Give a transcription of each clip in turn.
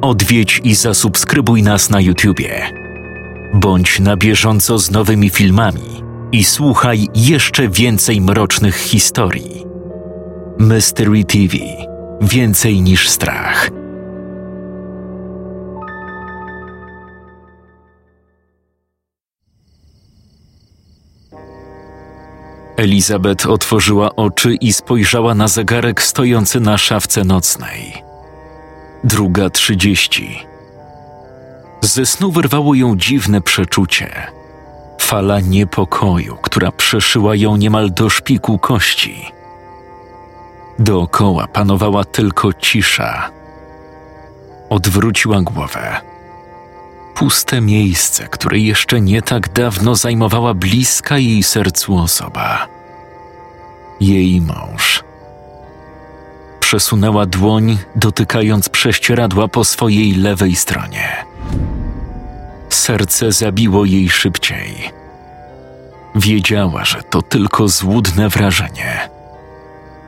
odwiedź i zasubskrybuj nas na YouTubie. Bądź na bieżąco z nowymi filmami i słuchaj jeszcze więcej mrocznych historii. Mystery TV Więcej niż strach. Elizabeth otworzyła oczy i spojrzała na zegarek stojący na szafce nocnej. Druga trzydzieści. Ze snu wyrwało ją dziwne przeczucie. Fala niepokoju, która przeszyła ją niemal do szpiku kości. Dookoła panowała tylko cisza. Odwróciła głowę. Puste miejsce, które jeszcze nie tak dawno zajmowała bliska jej sercu osoba. Jej mąż. Przesunęła dłoń, dotykając prześcieradła po swojej lewej stronie. Serce zabiło jej szybciej. Wiedziała, że to tylko złudne wrażenie.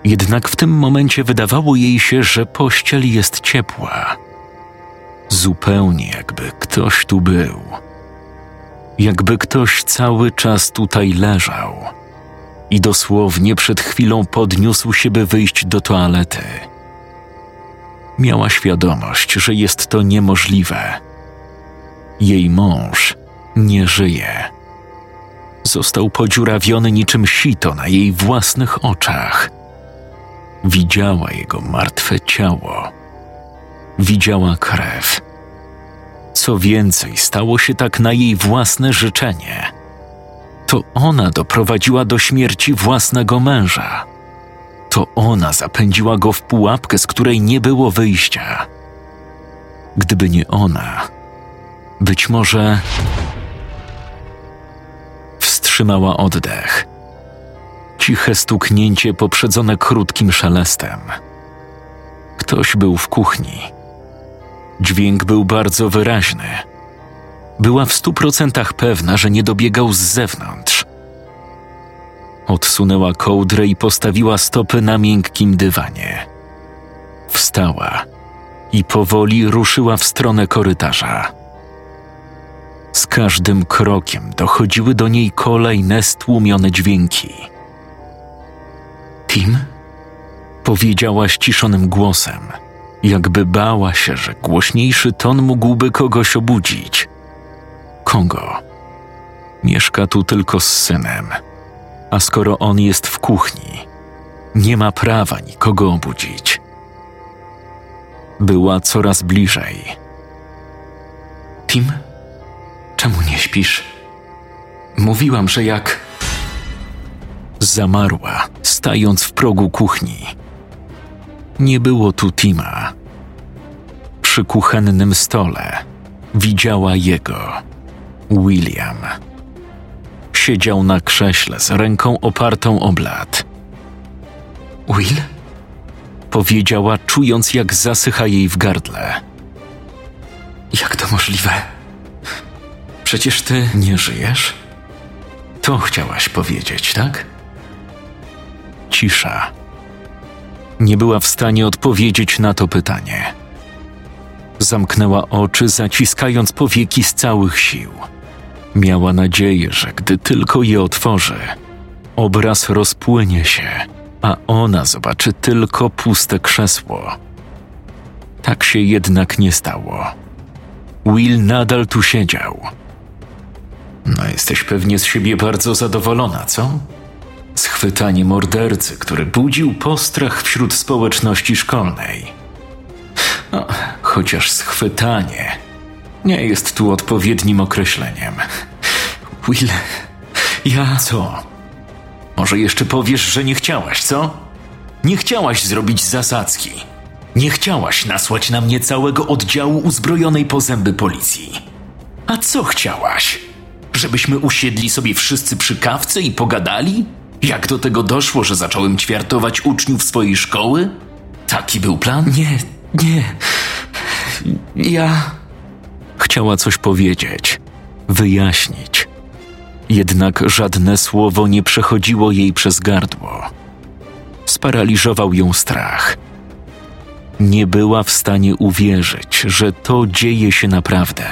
Jednak w tym momencie wydawało jej się, że pościel jest ciepła. Zupełnie jakby ktoś tu był. Jakby ktoś cały czas tutaj leżał. I dosłownie przed chwilą podniósł się, by wyjść do toalety. Miała świadomość, że jest to niemożliwe. Jej mąż nie żyje. Został podziurawiony niczym sito na jej własnych oczach. Widziała jego martwe ciało. Widziała krew. Co więcej, stało się tak na jej własne życzenie. To ona doprowadziła do śmierci własnego męża. To ona zapędziła go w pułapkę, z której nie było wyjścia. Gdyby nie ona, być może wstrzymała oddech. Ciche stuknięcie poprzedzone krótkim szelestem. Ktoś był w kuchni. Dźwięk był bardzo wyraźny. Była w stu procentach pewna, że nie dobiegał z zewnątrz. Odsunęła kołdrę i postawiła stopy na miękkim dywanie. Wstała i powoli ruszyła w stronę korytarza. Z każdym krokiem dochodziły do niej kolejne stłumione dźwięki. Tim? Powiedziała ściszonym głosem, jakby bała się, że głośniejszy ton mógłby kogoś obudzić. Kongo. Mieszka tu tylko z synem, a skoro on jest w kuchni, nie ma prawa nikogo obudzić. Była coraz bliżej. Tim? Czemu nie śpisz? Mówiłam, że jak. Zamarła, stając w progu kuchni. Nie było tu Tima. Przy kuchennym stole widziała jego, William. Siedział na krześle z ręką opartą o blat. Will? Powiedziała, czując jak zasycha jej w gardle. Jak to możliwe? Przecież ty nie żyjesz? To chciałaś powiedzieć, tak? Cisza. Nie była w stanie odpowiedzieć na to pytanie. Zamknęła oczy, zaciskając powieki z całych sił. Miała nadzieję, że gdy tylko je otworzy, obraz rozpłynie się, a ona zobaczy tylko puste krzesło. Tak się jednak nie stało. Will nadal tu siedział no, jesteś pewnie z siebie bardzo zadowolona, co? Schwytanie mordercy, który budził postrach wśród społeczności szkolnej. No, chociaż schwytanie nie jest tu odpowiednim określeniem. Will, ja co? Może jeszcze powiesz, że nie chciałaś, co? Nie chciałaś zrobić zasadzki. Nie chciałaś nasłać na mnie całego oddziału uzbrojonej po zęby policji. A co chciałaś? Żebyśmy usiedli sobie wszyscy przy kawce i pogadali? Jak do tego doszło, że zacząłem ćwiartować uczniów swojej szkoły? Taki był plan? Nie, nie. Ja. Chciała coś powiedzieć, wyjaśnić. Jednak żadne słowo nie przechodziło jej przez gardło. Sparaliżował ją strach. Nie była w stanie uwierzyć, że to dzieje się naprawdę,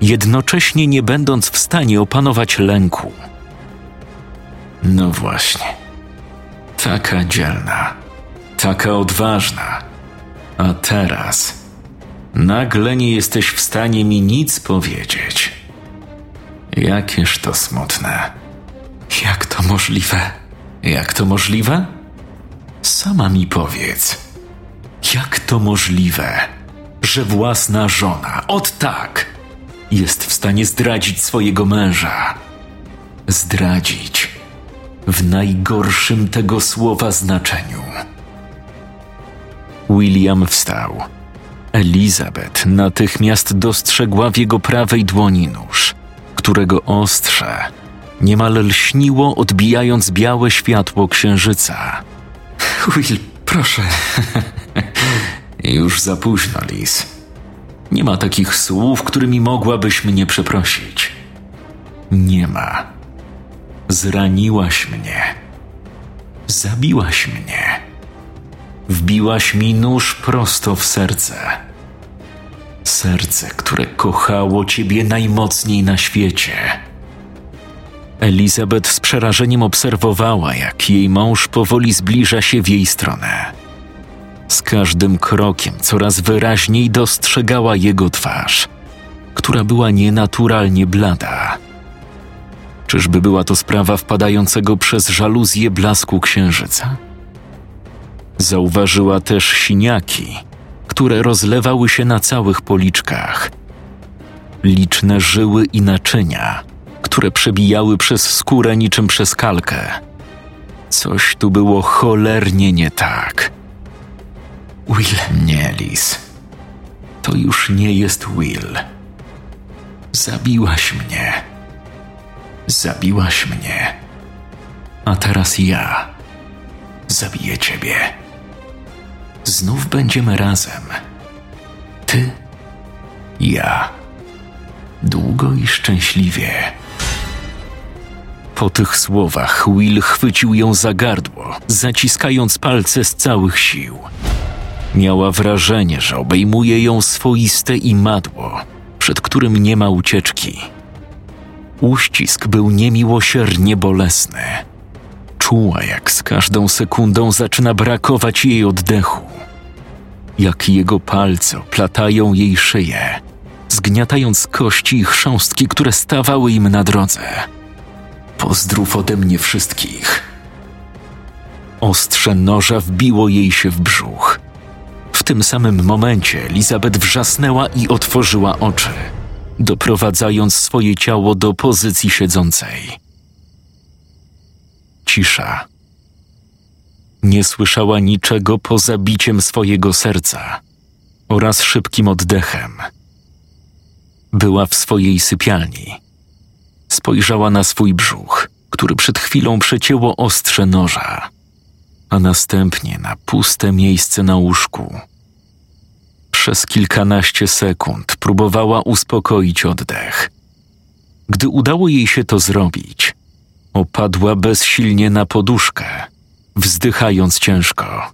jednocześnie nie będąc w stanie opanować lęku. No właśnie. Taka dzielna, taka odważna. A teraz nagle nie jesteś w stanie mi nic powiedzieć. Jakież to smutne. Jak to możliwe? Jak to możliwe? Sama mi powiedz. Jak to możliwe, że własna żona, od tak, jest w stanie zdradzić swojego męża? Zdradzić w najgorszym tego słowa znaczeniu. William wstał. Elizabeth natychmiast dostrzegła w jego prawej dłoni nóż, którego ostrze niemal lśniło, odbijając białe światło księżyca. Will, proszę. Już za późno, Liz. Nie ma takich słów, którymi mogłabyś mnie przeprosić. Nie ma. Zraniłaś mnie. Zabiłaś mnie. Wbiłaś mi nóż prosto w serce. Serce, które kochało ciebie najmocniej na świecie. Elizabeth z przerażeniem obserwowała, jak jej mąż powoli zbliża się w jej stronę. Z każdym krokiem coraz wyraźniej dostrzegała jego twarz, która była nienaturalnie blada. Czyżby była to sprawa wpadającego przez żaluzję blasku księżyca? Zauważyła też siniaki, które rozlewały się na całych policzkach. Liczne żyły i naczynia, które przebijały przez skórę niczym przez kalkę. Coś tu było cholernie nie tak. Will, nie, Liz. To już nie jest Will. Zabiłaś mnie. Zabiłaś mnie. A teraz ja zabiję ciebie. Znów będziemy razem. Ty, ja. Długo i szczęśliwie. Po tych słowach Will chwycił ją za gardło, zaciskając palce z całych sił. Miała wrażenie, że obejmuje ją swoiste imadło, przed którym nie ma ucieczki. Uścisk był niemiłosiernie bolesny. Czuła, jak z każdą sekundą zaczyna brakować jej oddechu. Jak jego palce oplatają jej szyję, zgniatając kości i chrząstki, które stawały im na drodze. Pozdrów ode mnie wszystkich. Ostrze noża wbiło jej się w brzuch. W tym samym momencie Elizabeth wrzasnęła i otworzyła oczy, doprowadzając swoje ciało do pozycji siedzącej. Cisza. Nie słyszała niczego poza biciem swojego serca oraz szybkim oddechem. Była w swojej sypialni. Spojrzała na swój brzuch, który przed chwilą przecięło ostrze noża, a następnie na puste miejsce na łóżku. Przez kilkanaście sekund próbowała uspokoić oddech. Gdy udało jej się to zrobić, opadła bezsilnie na poduszkę, wzdychając ciężko.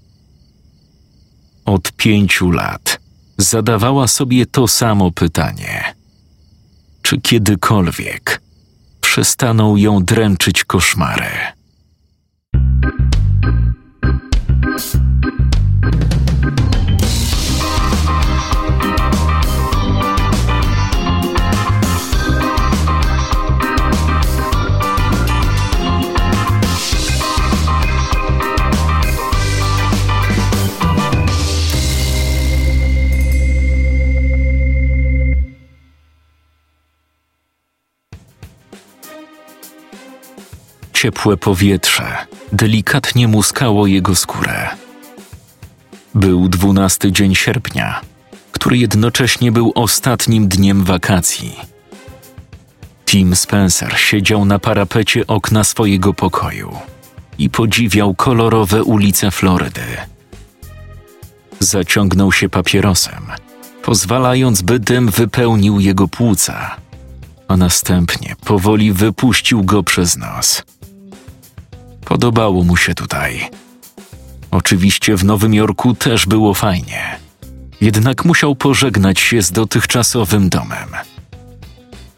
Od pięciu lat zadawała sobie to samo pytanie: czy kiedykolwiek przestaną ją dręczyć koszmary? Ciepłe powietrze delikatnie muskało jego skórę. Był dwunasty dzień sierpnia, który jednocześnie był ostatnim dniem wakacji. Tim Spencer siedział na parapecie okna swojego pokoju i podziwiał kolorowe ulice Florydy. Zaciągnął się papierosem, pozwalając, by dym wypełnił jego płuca, a następnie powoli wypuścił go przez nos. Podobało mu się tutaj. Oczywiście w Nowym Jorku też było fajnie. Jednak musiał pożegnać się z dotychczasowym domem.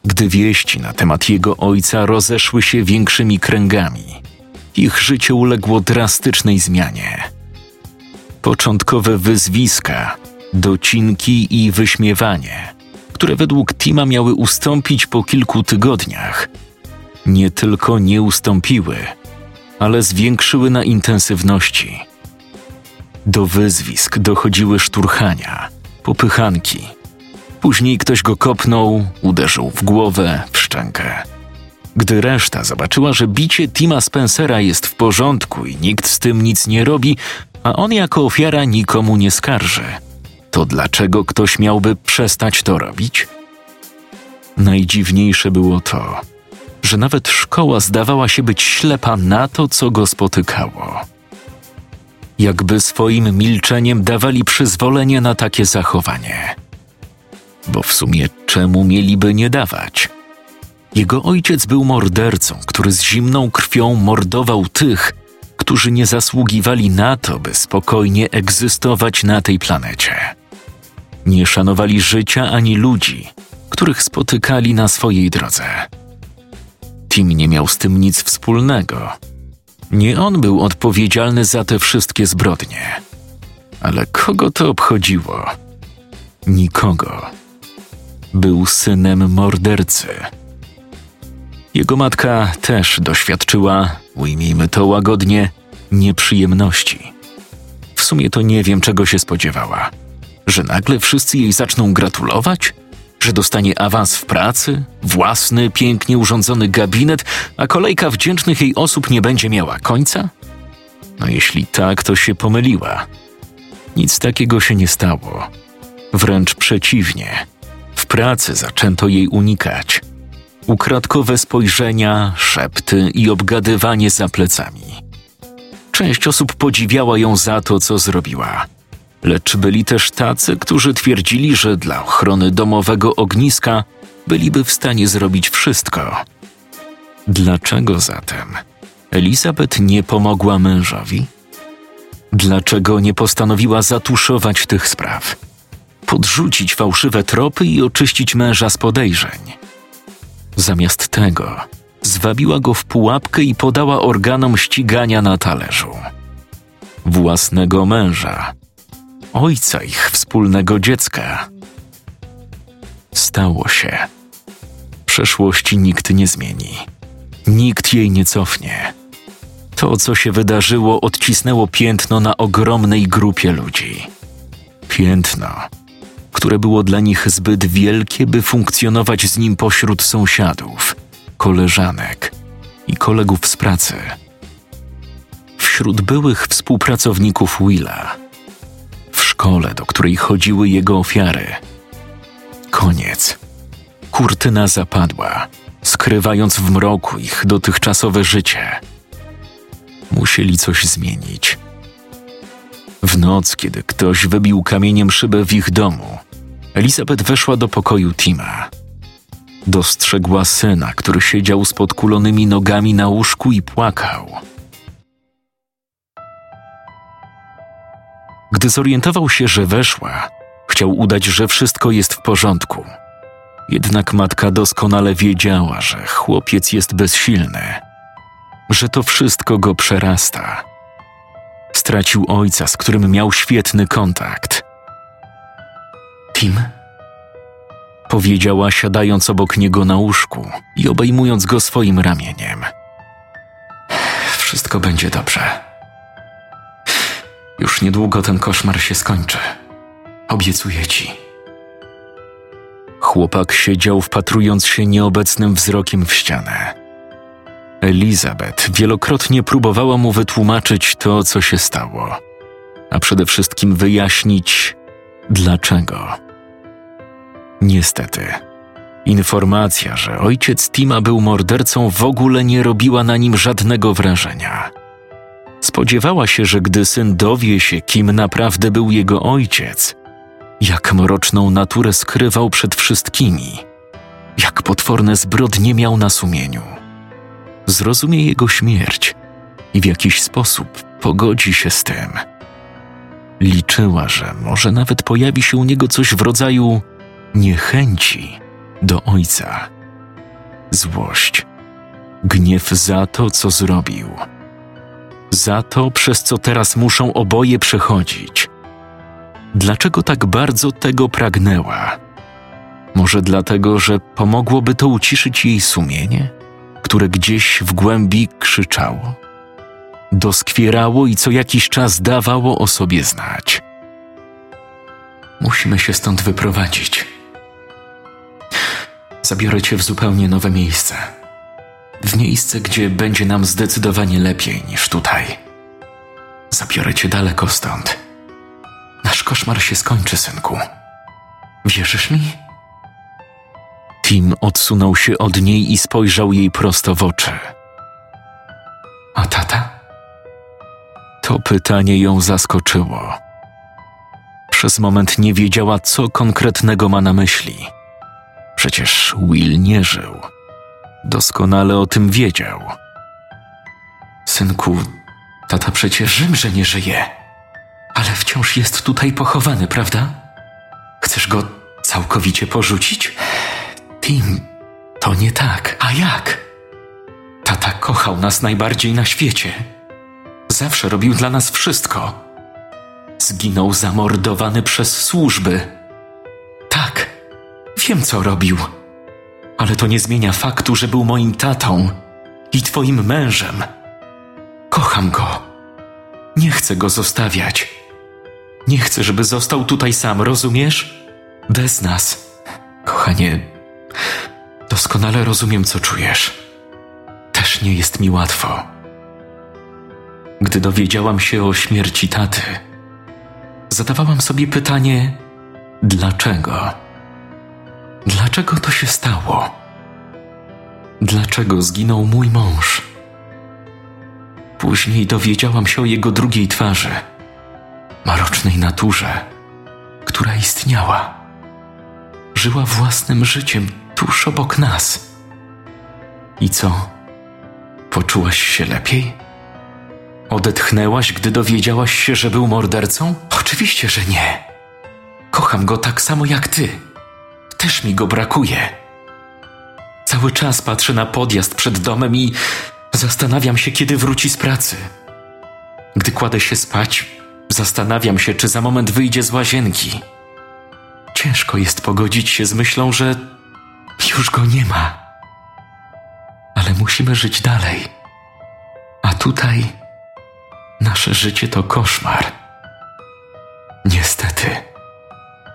Gdy wieści na temat jego ojca rozeszły się większymi kręgami, ich życie uległo drastycznej zmianie. Początkowe wyzwiska, docinki i wyśmiewanie, które według Tima miały ustąpić po kilku tygodniach, nie tylko nie ustąpiły, ale zwiększyły na intensywności. Do wyzwisk dochodziły szturchania, popychanki. Później ktoś go kopnął, uderzył w głowę, w szczękę. Gdy reszta zobaczyła, że bicie Tima Spencera jest w porządku i nikt z tym nic nie robi, a on jako ofiara nikomu nie skarży, to dlaczego ktoś miałby przestać to robić? Najdziwniejsze było to, że nawet szkoła zdawała się być ślepa na to, co go spotykało. Jakby swoim milczeniem dawali przyzwolenie na takie zachowanie. Bo w sumie czemu mieliby nie dawać? Jego ojciec był mordercą, który z zimną krwią mordował tych, którzy nie zasługiwali na to, by spokojnie egzystować na tej planecie. Nie szanowali życia ani ludzi, których spotykali na swojej drodze. Tim nie miał z tym nic wspólnego. Nie on był odpowiedzialny za te wszystkie zbrodnie. Ale kogo to obchodziło? Nikogo. Był synem mordercy. Jego matka też doświadczyła, ujmijmy to łagodnie, nieprzyjemności. W sumie to nie wiem, czego się spodziewała. Że nagle wszyscy jej zaczną gratulować? Że dostanie awans w pracy, własny, pięknie urządzony gabinet, a kolejka wdzięcznych jej osób nie będzie miała końca? No jeśli tak, to się pomyliła. Nic takiego się nie stało. Wręcz przeciwnie. W pracy zaczęto jej unikać. Ukradkowe spojrzenia, szepty i obgadywanie za plecami. Część osób podziwiała ją za to, co zrobiła – Lecz byli też tacy, którzy twierdzili, że dla ochrony domowego ogniska byliby w stanie zrobić wszystko. Dlaczego zatem Elizabeth nie pomogła mężowi? Dlaczego nie postanowiła zatuszować tych spraw? Podrzucić fałszywe tropy i oczyścić męża z podejrzeń? Zamiast tego zwabiła go w pułapkę i podała organom ścigania na talerzu. Własnego męża, ojca ich wspólnego dziecka. Stało się. Przeszłości nikt nie zmieni. Nikt jej nie cofnie. To, co się wydarzyło, odcisnęło piętno na ogromnej grupie ludzi. Piętno, które było dla nich zbyt wielkie, by funkcjonować z nim pośród sąsiadów, koleżanek i kolegów z pracy. Wśród byłych współpracowników Willa szkole, do której chodziły jego ofiary. Koniec. Kurtyna zapadła, skrywając w mroku ich dotychczasowe życie. Musieli coś zmienić. W noc, kiedy ktoś wybił kamieniem szybę w ich domu, Elizabeth weszła do pokoju Tima. Dostrzegła syna, który siedział z podkulonymi nogami na łóżku i płakał. Gdy zorientował się, że weszła, chciał udać, że wszystko jest w porządku. Jednak matka doskonale wiedziała, że chłopiec jest bezsilny, że to wszystko go przerasta. Stracił ojca, z którym miał świetny kontakt. Tim? Powiedziała, siadając obok niego na łóżku i obejmując go swoim ramieniem. Wszystko będzie dobrze. Już niedługo ten koszmar się skończy. Obiecuję ci. Chłopak siedział wpatrując się nieobecnym wzrokiem w ścianę. Elizabeth wielokrotnie próbowała mu wytłumaczyć to, co się stało, a przede wszystkim wyjaśnić, dlaczego. Niestety, informacja, że ojciec Tima był mordercą, w ogóle nie robiła na nim żadnego wrażenia. Spodziewała się, że gdy syn dowie się, kim naprawdę był jego ojciec, jak mroczną naturę skrywał przed wszystkimi, jak potworne zbrodnie miał na sumieniu, zrozumie jego śmierć i w jakiś sposób pogodzi się z tym. Liczyła, że może nawet pojawi się u niego coś w rodzaju niechęci do ojca. Złość, gniew za to, co zrobił, za to, przez co teraz muszą oboje przechodzić. Dlaczego tak bardzo tego pragnęła? Może dlatego, że pomogłoby to uciszyć jej sumienie, które gdzieś w głębi krzyczało, doskwierało i co jakiś czas dawało o sobie znać. Musimy się stąd wyprowadzić. Zabiorę cię w zupełnie nowe miejsce. W miejsce, gdzie będzie nam zdecydowanie lepiej niż tutaj. Zabiorę cię daleko stąd. Nasz koszmar się skończy, synku. Wierzysz mi? Tim odsunął się od niej i spojrzał jej prosto w oczy. A tata? To pytanie ją zaskoczyło. Przez moment nie wiedziała, co konkretnego ma na myśli. Przecież Will nie żył. Doskonale o tym wiedział. Synku, tata przecież wiem, że nie żyje, ale wciąż jest tutaj pochowany, prawda? Chcesz go całkowicie porzucić? Tim, to nie tak. A jak? Tata kochał nas najbardziej na świecie. Zawsze robił dla nas wszystko. Zginął zamordowany przez służby. Tak, wiem co robił. Ale to nie zmienia faktu, że był moim tatą i twoim mężem. Kocham go. Nie chcę go zostawiać. Nie chcę, żeby został tutaj sam, rozumiesz? Bez nas. Kochanie, doskonale rozumiem, co czujesz. Też nie jest mi łatwo. Gdy dowiedziałam się o śmierci taty, zadawałam sobie pytanie: dlaczego? Dlaczego to się stało? Dlaczego zginął mój mąż? Później dowiedziałam się o jego drugiej twarzy, marocznej naturze, która istniała. Żyła własnym życiem tuż obok nas. I co? Poczułaś się lepiej? Odetchnęłaś, gdy dowiedziałaś się, że był mordercą? Oczywiście, że nie. Kocham go tak samo jak ty. Też mi go brakuje. Cały czas patrzę na podjazd przed domem i zastanawiam się, kiedy wróci z pracy. Gdy kładę się spać, zastanawiam się, czy za moment wyjdzie z łazienki. Ciężko jest pogodzić się z myślą, że już go nie ma. Ale musimy żyć dalej. A tutaj nasze życie to koszmar. Niestety,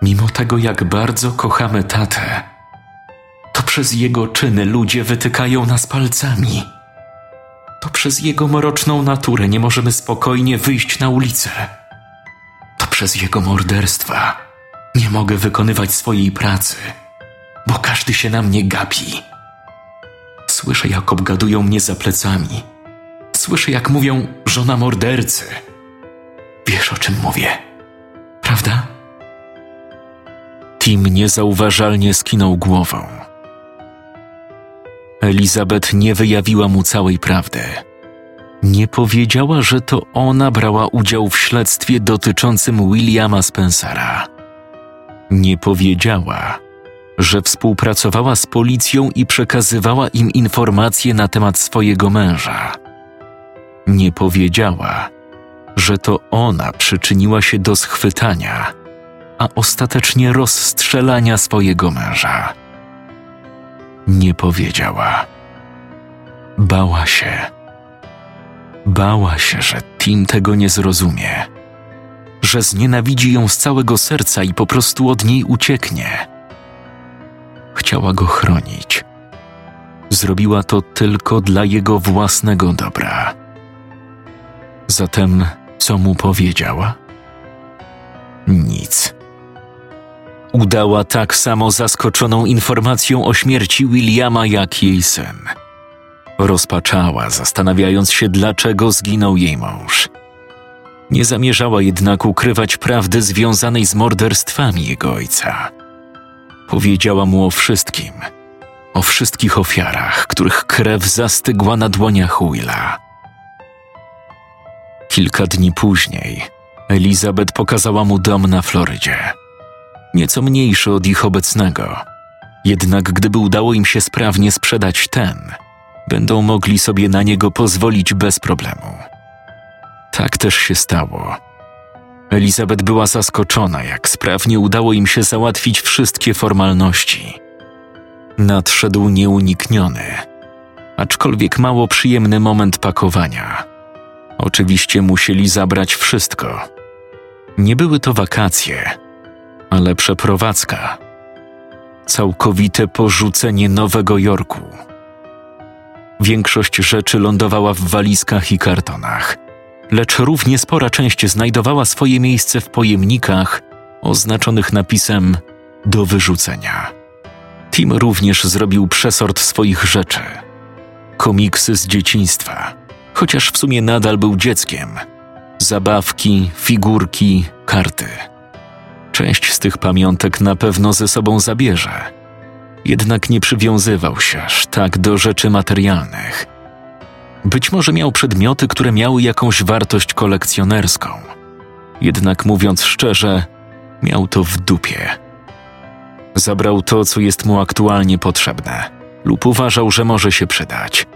mimo tego, jak bardzo kochamy tatę, to przez jego czyny ludzie wytykają nas palcami. To przez jego mroczną naturę nie możemy spokojnie wyjść na ulicę. To przez jego morderstwa nie mogę wykonywać swojej pracy, bo każdy się na mnie gapi. Słyszę, jak obgadują mnie za plecami. Słyszę, jak mówią żona mordercy. Wiesz, o czym mówię, Tim niezauważalnie skinął głową. Elizabeth nie wyjawiła mu całej prawdy. Nie powiedziała, że to ona brała udział w śledztwie dotyczącym Williama Spencera. Nie powiedziała, że współpracowała z policją i przekazywała im informacje na temat swojego męża. Nie powiedziała, że to ona przyczyniła się do schwytania, a ostatecznie rozstrzelania swojego męża. Nie powiedziała. Bała się. Bała się, że Tim tego nie zrozumie, że znienawidzi ją z całego serca i po prostu od niej ucieknie chciała go chronić. Zrobiła to tylko dla jego własnego dobra. Zatem, co mu powiedziała? Nic. Udała tak samo zaskoczoną informacją o śmierci Williama jak jej syn. Rozpaczała, zastanawiając się, dlaczego zginął jej mąż. Nie zamierzała jednak ukrywać prawdy związanej z morderstwami jego ojca Powiedziała mu o wszystkim, o wszystkich ofiarach, których krew zastygła na dłoniach Willa. Kilka dni później Elizabeth pokazała mu dom na Florydzie. Nieco mniejszy od ich obecnego. Jednak gdyby udało im się sprawnie sprzedać ten, będą mogli sobie na niego pozwolić bez problemu. Tak też się stało. Elizabeth była zaskoczona, jak sprawnie udało im się załatwić wszystkie formalności. Nadszedł nieunikniony, aczkolwiek mało przyjemny moment pakowania. Oczywiście musieli zabrać wszystko. Nie były to wakacje, ale przeprowadzka. Całkowite porzucenie Nowego Jorku. Większość rzeczy lądowała w walizkach i kartonach, lecz równie spora część znajdowała swoje miejsce w pojemnikach oznaczonych napisem do wyrzucenia. Tim również zrobił przesort swoich rzeczy. Komiksy z dzieciństwa, chociaż w sumie nadal był dzieckiem. Zabawki, figurki, karty. Część z tych pamiątek na pewno ze sobą zabierze. Jednak nie przywiązywał się aż tak do rzeczy materialnych. Być może miał przedmioty, które miały jakąś wartość kolekcjonerską. Jednak mówiąc szczerze, miał to w dupie. Zabrał to, co jest mu aktualnie potrzebne, lub uważał, że może się przydać.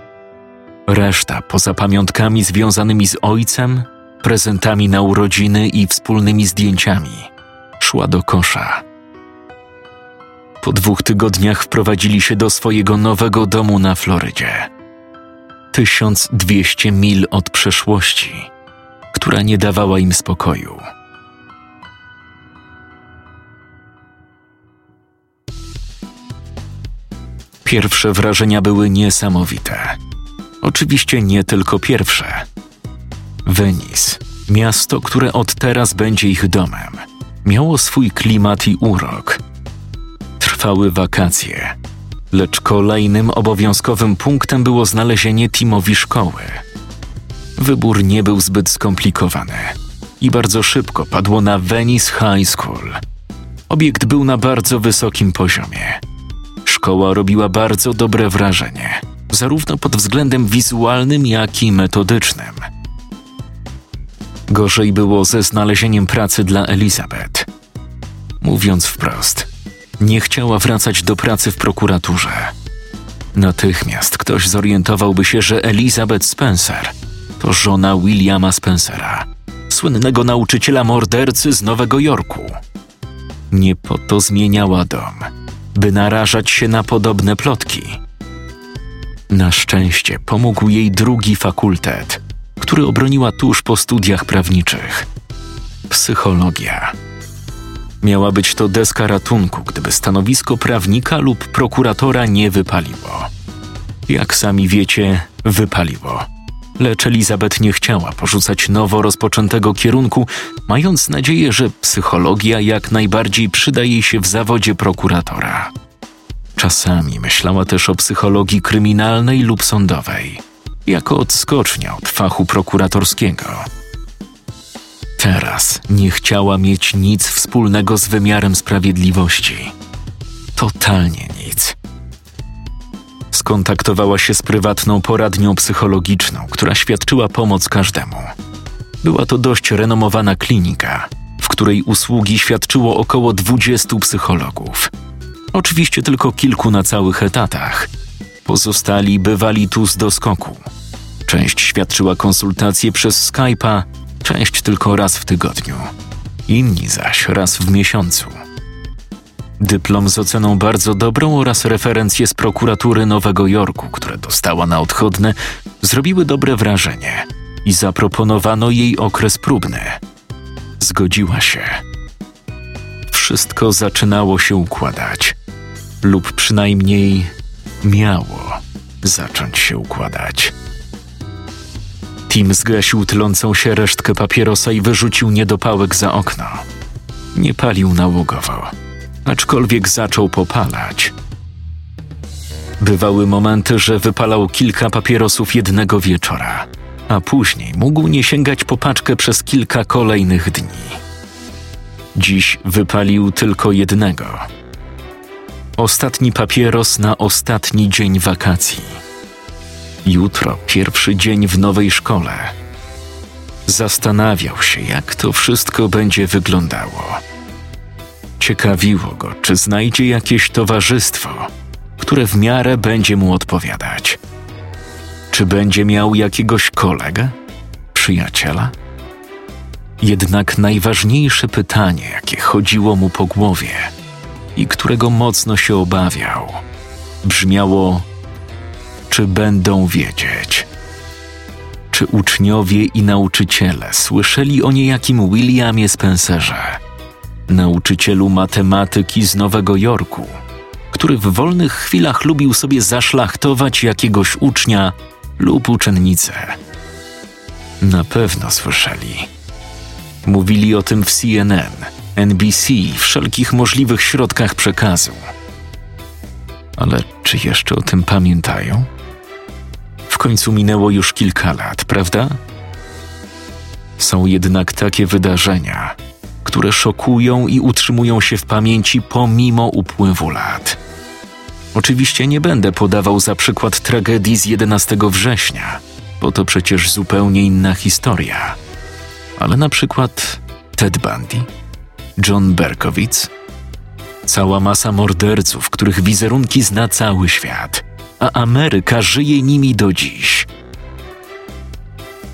Reszta, poza pamiątkami związanymi z ojcem, prezentami na urodziny i wspólnymi zdjęciami, szła do kosza. Po dwóch tygodniach wprowadzili się do swojego nowego domu na Florydzie. 1200 mil od przeszłości, która nie dawała im spokoju. Pierwsze wrażenia były niesamowite. Oczywiście nie tylko pierwsze. Venice, miasto, które od teraz będzie ich domem, miało swój klimat i urok. Trwały wakacje, lecz kolejnym obowiązkowym punktem było znalezienie Timowi szkoły. Wybór nie był zbyt skomplikowany i bardzo szybko padło na Venice High School. Obiekt był na bardzo wysokim poziomie. Szkoła robiła bardzo dobre wrażenie, zarówno pod względem wizualnym, jak i metodycznym. Gorzej było ze znalezieniem pracy dla Elizabeth. Mówiąc wprost, nie chciała wracać do pracy w prokuraturze. Natychmiast ktoś zorientowałby się, że Elizabeth Spencer to żona Williama Spencera, słynnego nauczyciela mordercy z Nowego Jorku. Nie po to zmieniała dom, by narażać się na podobne plotki. Na szczęście pomógł jej drugi fakultet, który obroniła tuż po studiach prawniczych psychologia. Miała być to deska ratunku, gdyby stanowisko prawnika lub prokuratora nie wypaliło. Jak sami wiecie, wypaliło. Lecz Elizabeth nie chciała porzucać nowo rozpoczętego kierunku, mając nadzieję, że psychologia jak najbardziej przyda jej się w zawodzie prokuratora. Czasami myślała też o psychologii kryminalnej lub sądowej, jako odskocznia od fachu prokuratorskiego. Teraz nie chciała mieć nic wspólnego z wymiarem sprawiedliwości. Totalnie nic. Skontaktowała się z prywatną poradnią psychologiczną, która świadczyła pomoc każdemu. Była to dość renomowana klinika, w której usługi świadczyło około 20 psychologów. Oczywiście tylko kilku na całych etatach. Pozostali bywali tu z doskoku. Część świadczyła konsultacje przez Skype'a, część tylko raz w tygodniu, inni zaś raz w miesiącu. Dyplom z oceną bardzo dobrą oraz referencje z prokuratury Nowego Jorku, które dostała na odchodne, zrobiły dobre wrażenie i zaproponowano jej okres próbny. Zgodziła się. Wszystko zaczynało się układać, lub przynajmniej miało zacząć się układać. Tim zgasił tlącą się resztkę papierosa i wyrzucił niedopałek za okno. Nie palił nałogowo, aczkolwiek zaczął popalać. Bywały momenty, że wypalał kilka papierosów jednego wieczora, a później mógł nie sięgać po paczkę przez kilka kolejnych dni. Dziś wypalił tylko jednego. Ostatni papieros na ostatni dzień wakacji. Jutro pierwszy dzień w nowej szkole. Zastanawiał się, jak to wszystko będzie wyglądało. Ciekawiło go, czy znajdzie jakieś towarzystwo, które w miarę będzie mu odpowiadać. Czy będzie miał jakiegoś kolegę, przyjaciela? Jednak najważniejsze pytanie, jakie chodziło mu po głowie i którego mocno się obawiał, brzmiało: czy będą wiedzieć? Czy uczniowie i nauczyciele słyszeli o niejakim Williamie Spencerze, nauczycielu matematyki z Nowego Jorku, który w wolnych chwilach lubił sobie zaszlachtować jakiegoś ucznia lub uczennicę? Na pewno słyszeli. Mówili o tym w CNN, NBC i wszelkich możliwych środkach przekazu. Ale czy jeszcze o tym pamiętają? Końcu minęło już kilka lat, prawda? Są jednak takie wydarzenia, które szokują i utrzymują się w pamięci pomimo upływu lat. Oczywiście nie będę podawał za przykład tragedii z 11 września, bo to przecież zupełnie inna historia. Ale na przykład Ted Bundy, John Berkowitz, cała masa morderców, których wizerunki zna cały świat – a Ameryka żyje nimi do dziś.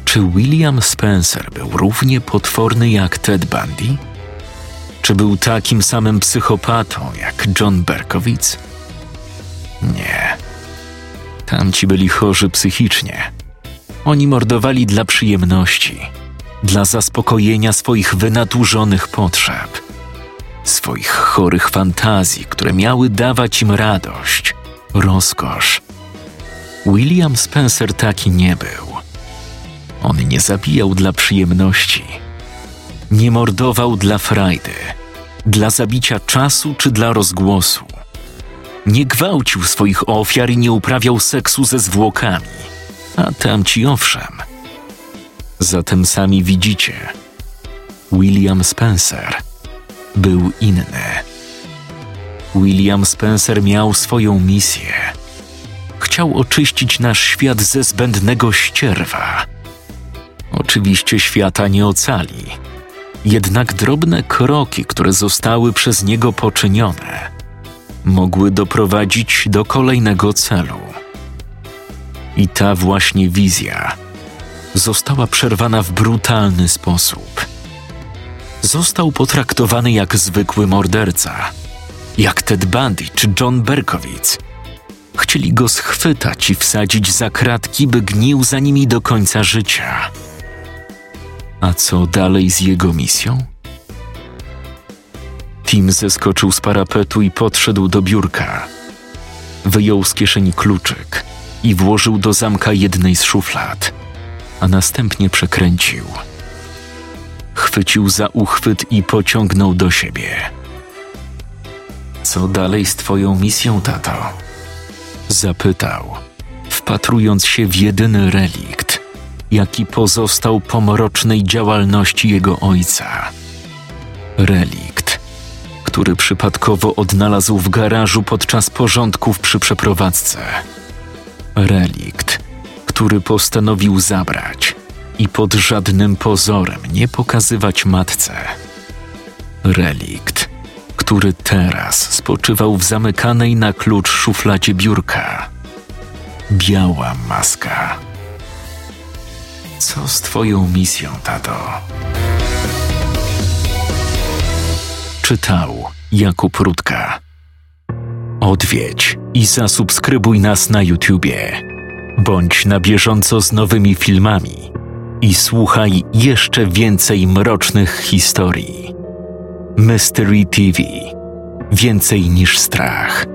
Czy William Spencer był równie potworny jak Ted Bundy? Czy był takim samym psychopatą jak John Berkowitz? Nie. Tamci byli chorzy psychicznie. Oni mordowali dla przyjemności, dla zaspokojenia swoich wynaturzonych potrzeb, swoich chorych fantazji, które miały dawać im radość rozkosz. William Spencer taki nie był. On nie zabijał dla przyjemności. Nie mordował dla frajdy, dla zabicia czasu czy dla rozgłosu. Nie gwałcił swoich ofiar i nie uprawiał seksu ze zwłokami, a tamci owszem. Zatem sami widzicie, William Spencer był inny. William Spencer miał swoją misję. Chciał oczyścić nasz świat ze zbędnego ścierwa. Oczywiście świata nie ocali, jednak drobne kroki, które zostały przez niego poczynione, mogły doprowadzić do kolejnego celu. I ta właśnie wizja została przerwana w brutalny sposób. Został potraktowany jak zwykły morderca jak Ted Bundy czy John Berkowitz. Chcieli go schwytać i wsadzić za kratki, by gnił za nimi do końca życia. A co dalej z jego misją? Tim zeskoczył z parapetu i podszedł do biurka. Wyjął z kieszeni kluczyk i włożył do zamka jednej z szuflad, a następnie przekręcił. Chwycił za uchwyt i pociągnął do siebie. Co dalej z twoją misją, tato? Zapytał, wpatrując się w jedyny relikt, jaki pozostał po mrocznej działalności jego ojca. Relikt, który przypadkowo odnalazł w garażu podczas porządków przy przeprowadzce. Relikt, który postanowił zabrać i pod żadnym pozorem nie pokazywać matce. Relikt, który teraz spoczywał w zamykanej na klucz szufladzie biurka. Biała maska. Co z twoją misją, tato? Czytał Jakub Rutka. Odwiedź i zasubskrybuj nas na YouTubie. Bądź na bieżąco z nowymi filmami i słuchaj jeszcze więcej mrocznych historii. Mystery TV. Więcej niż strach.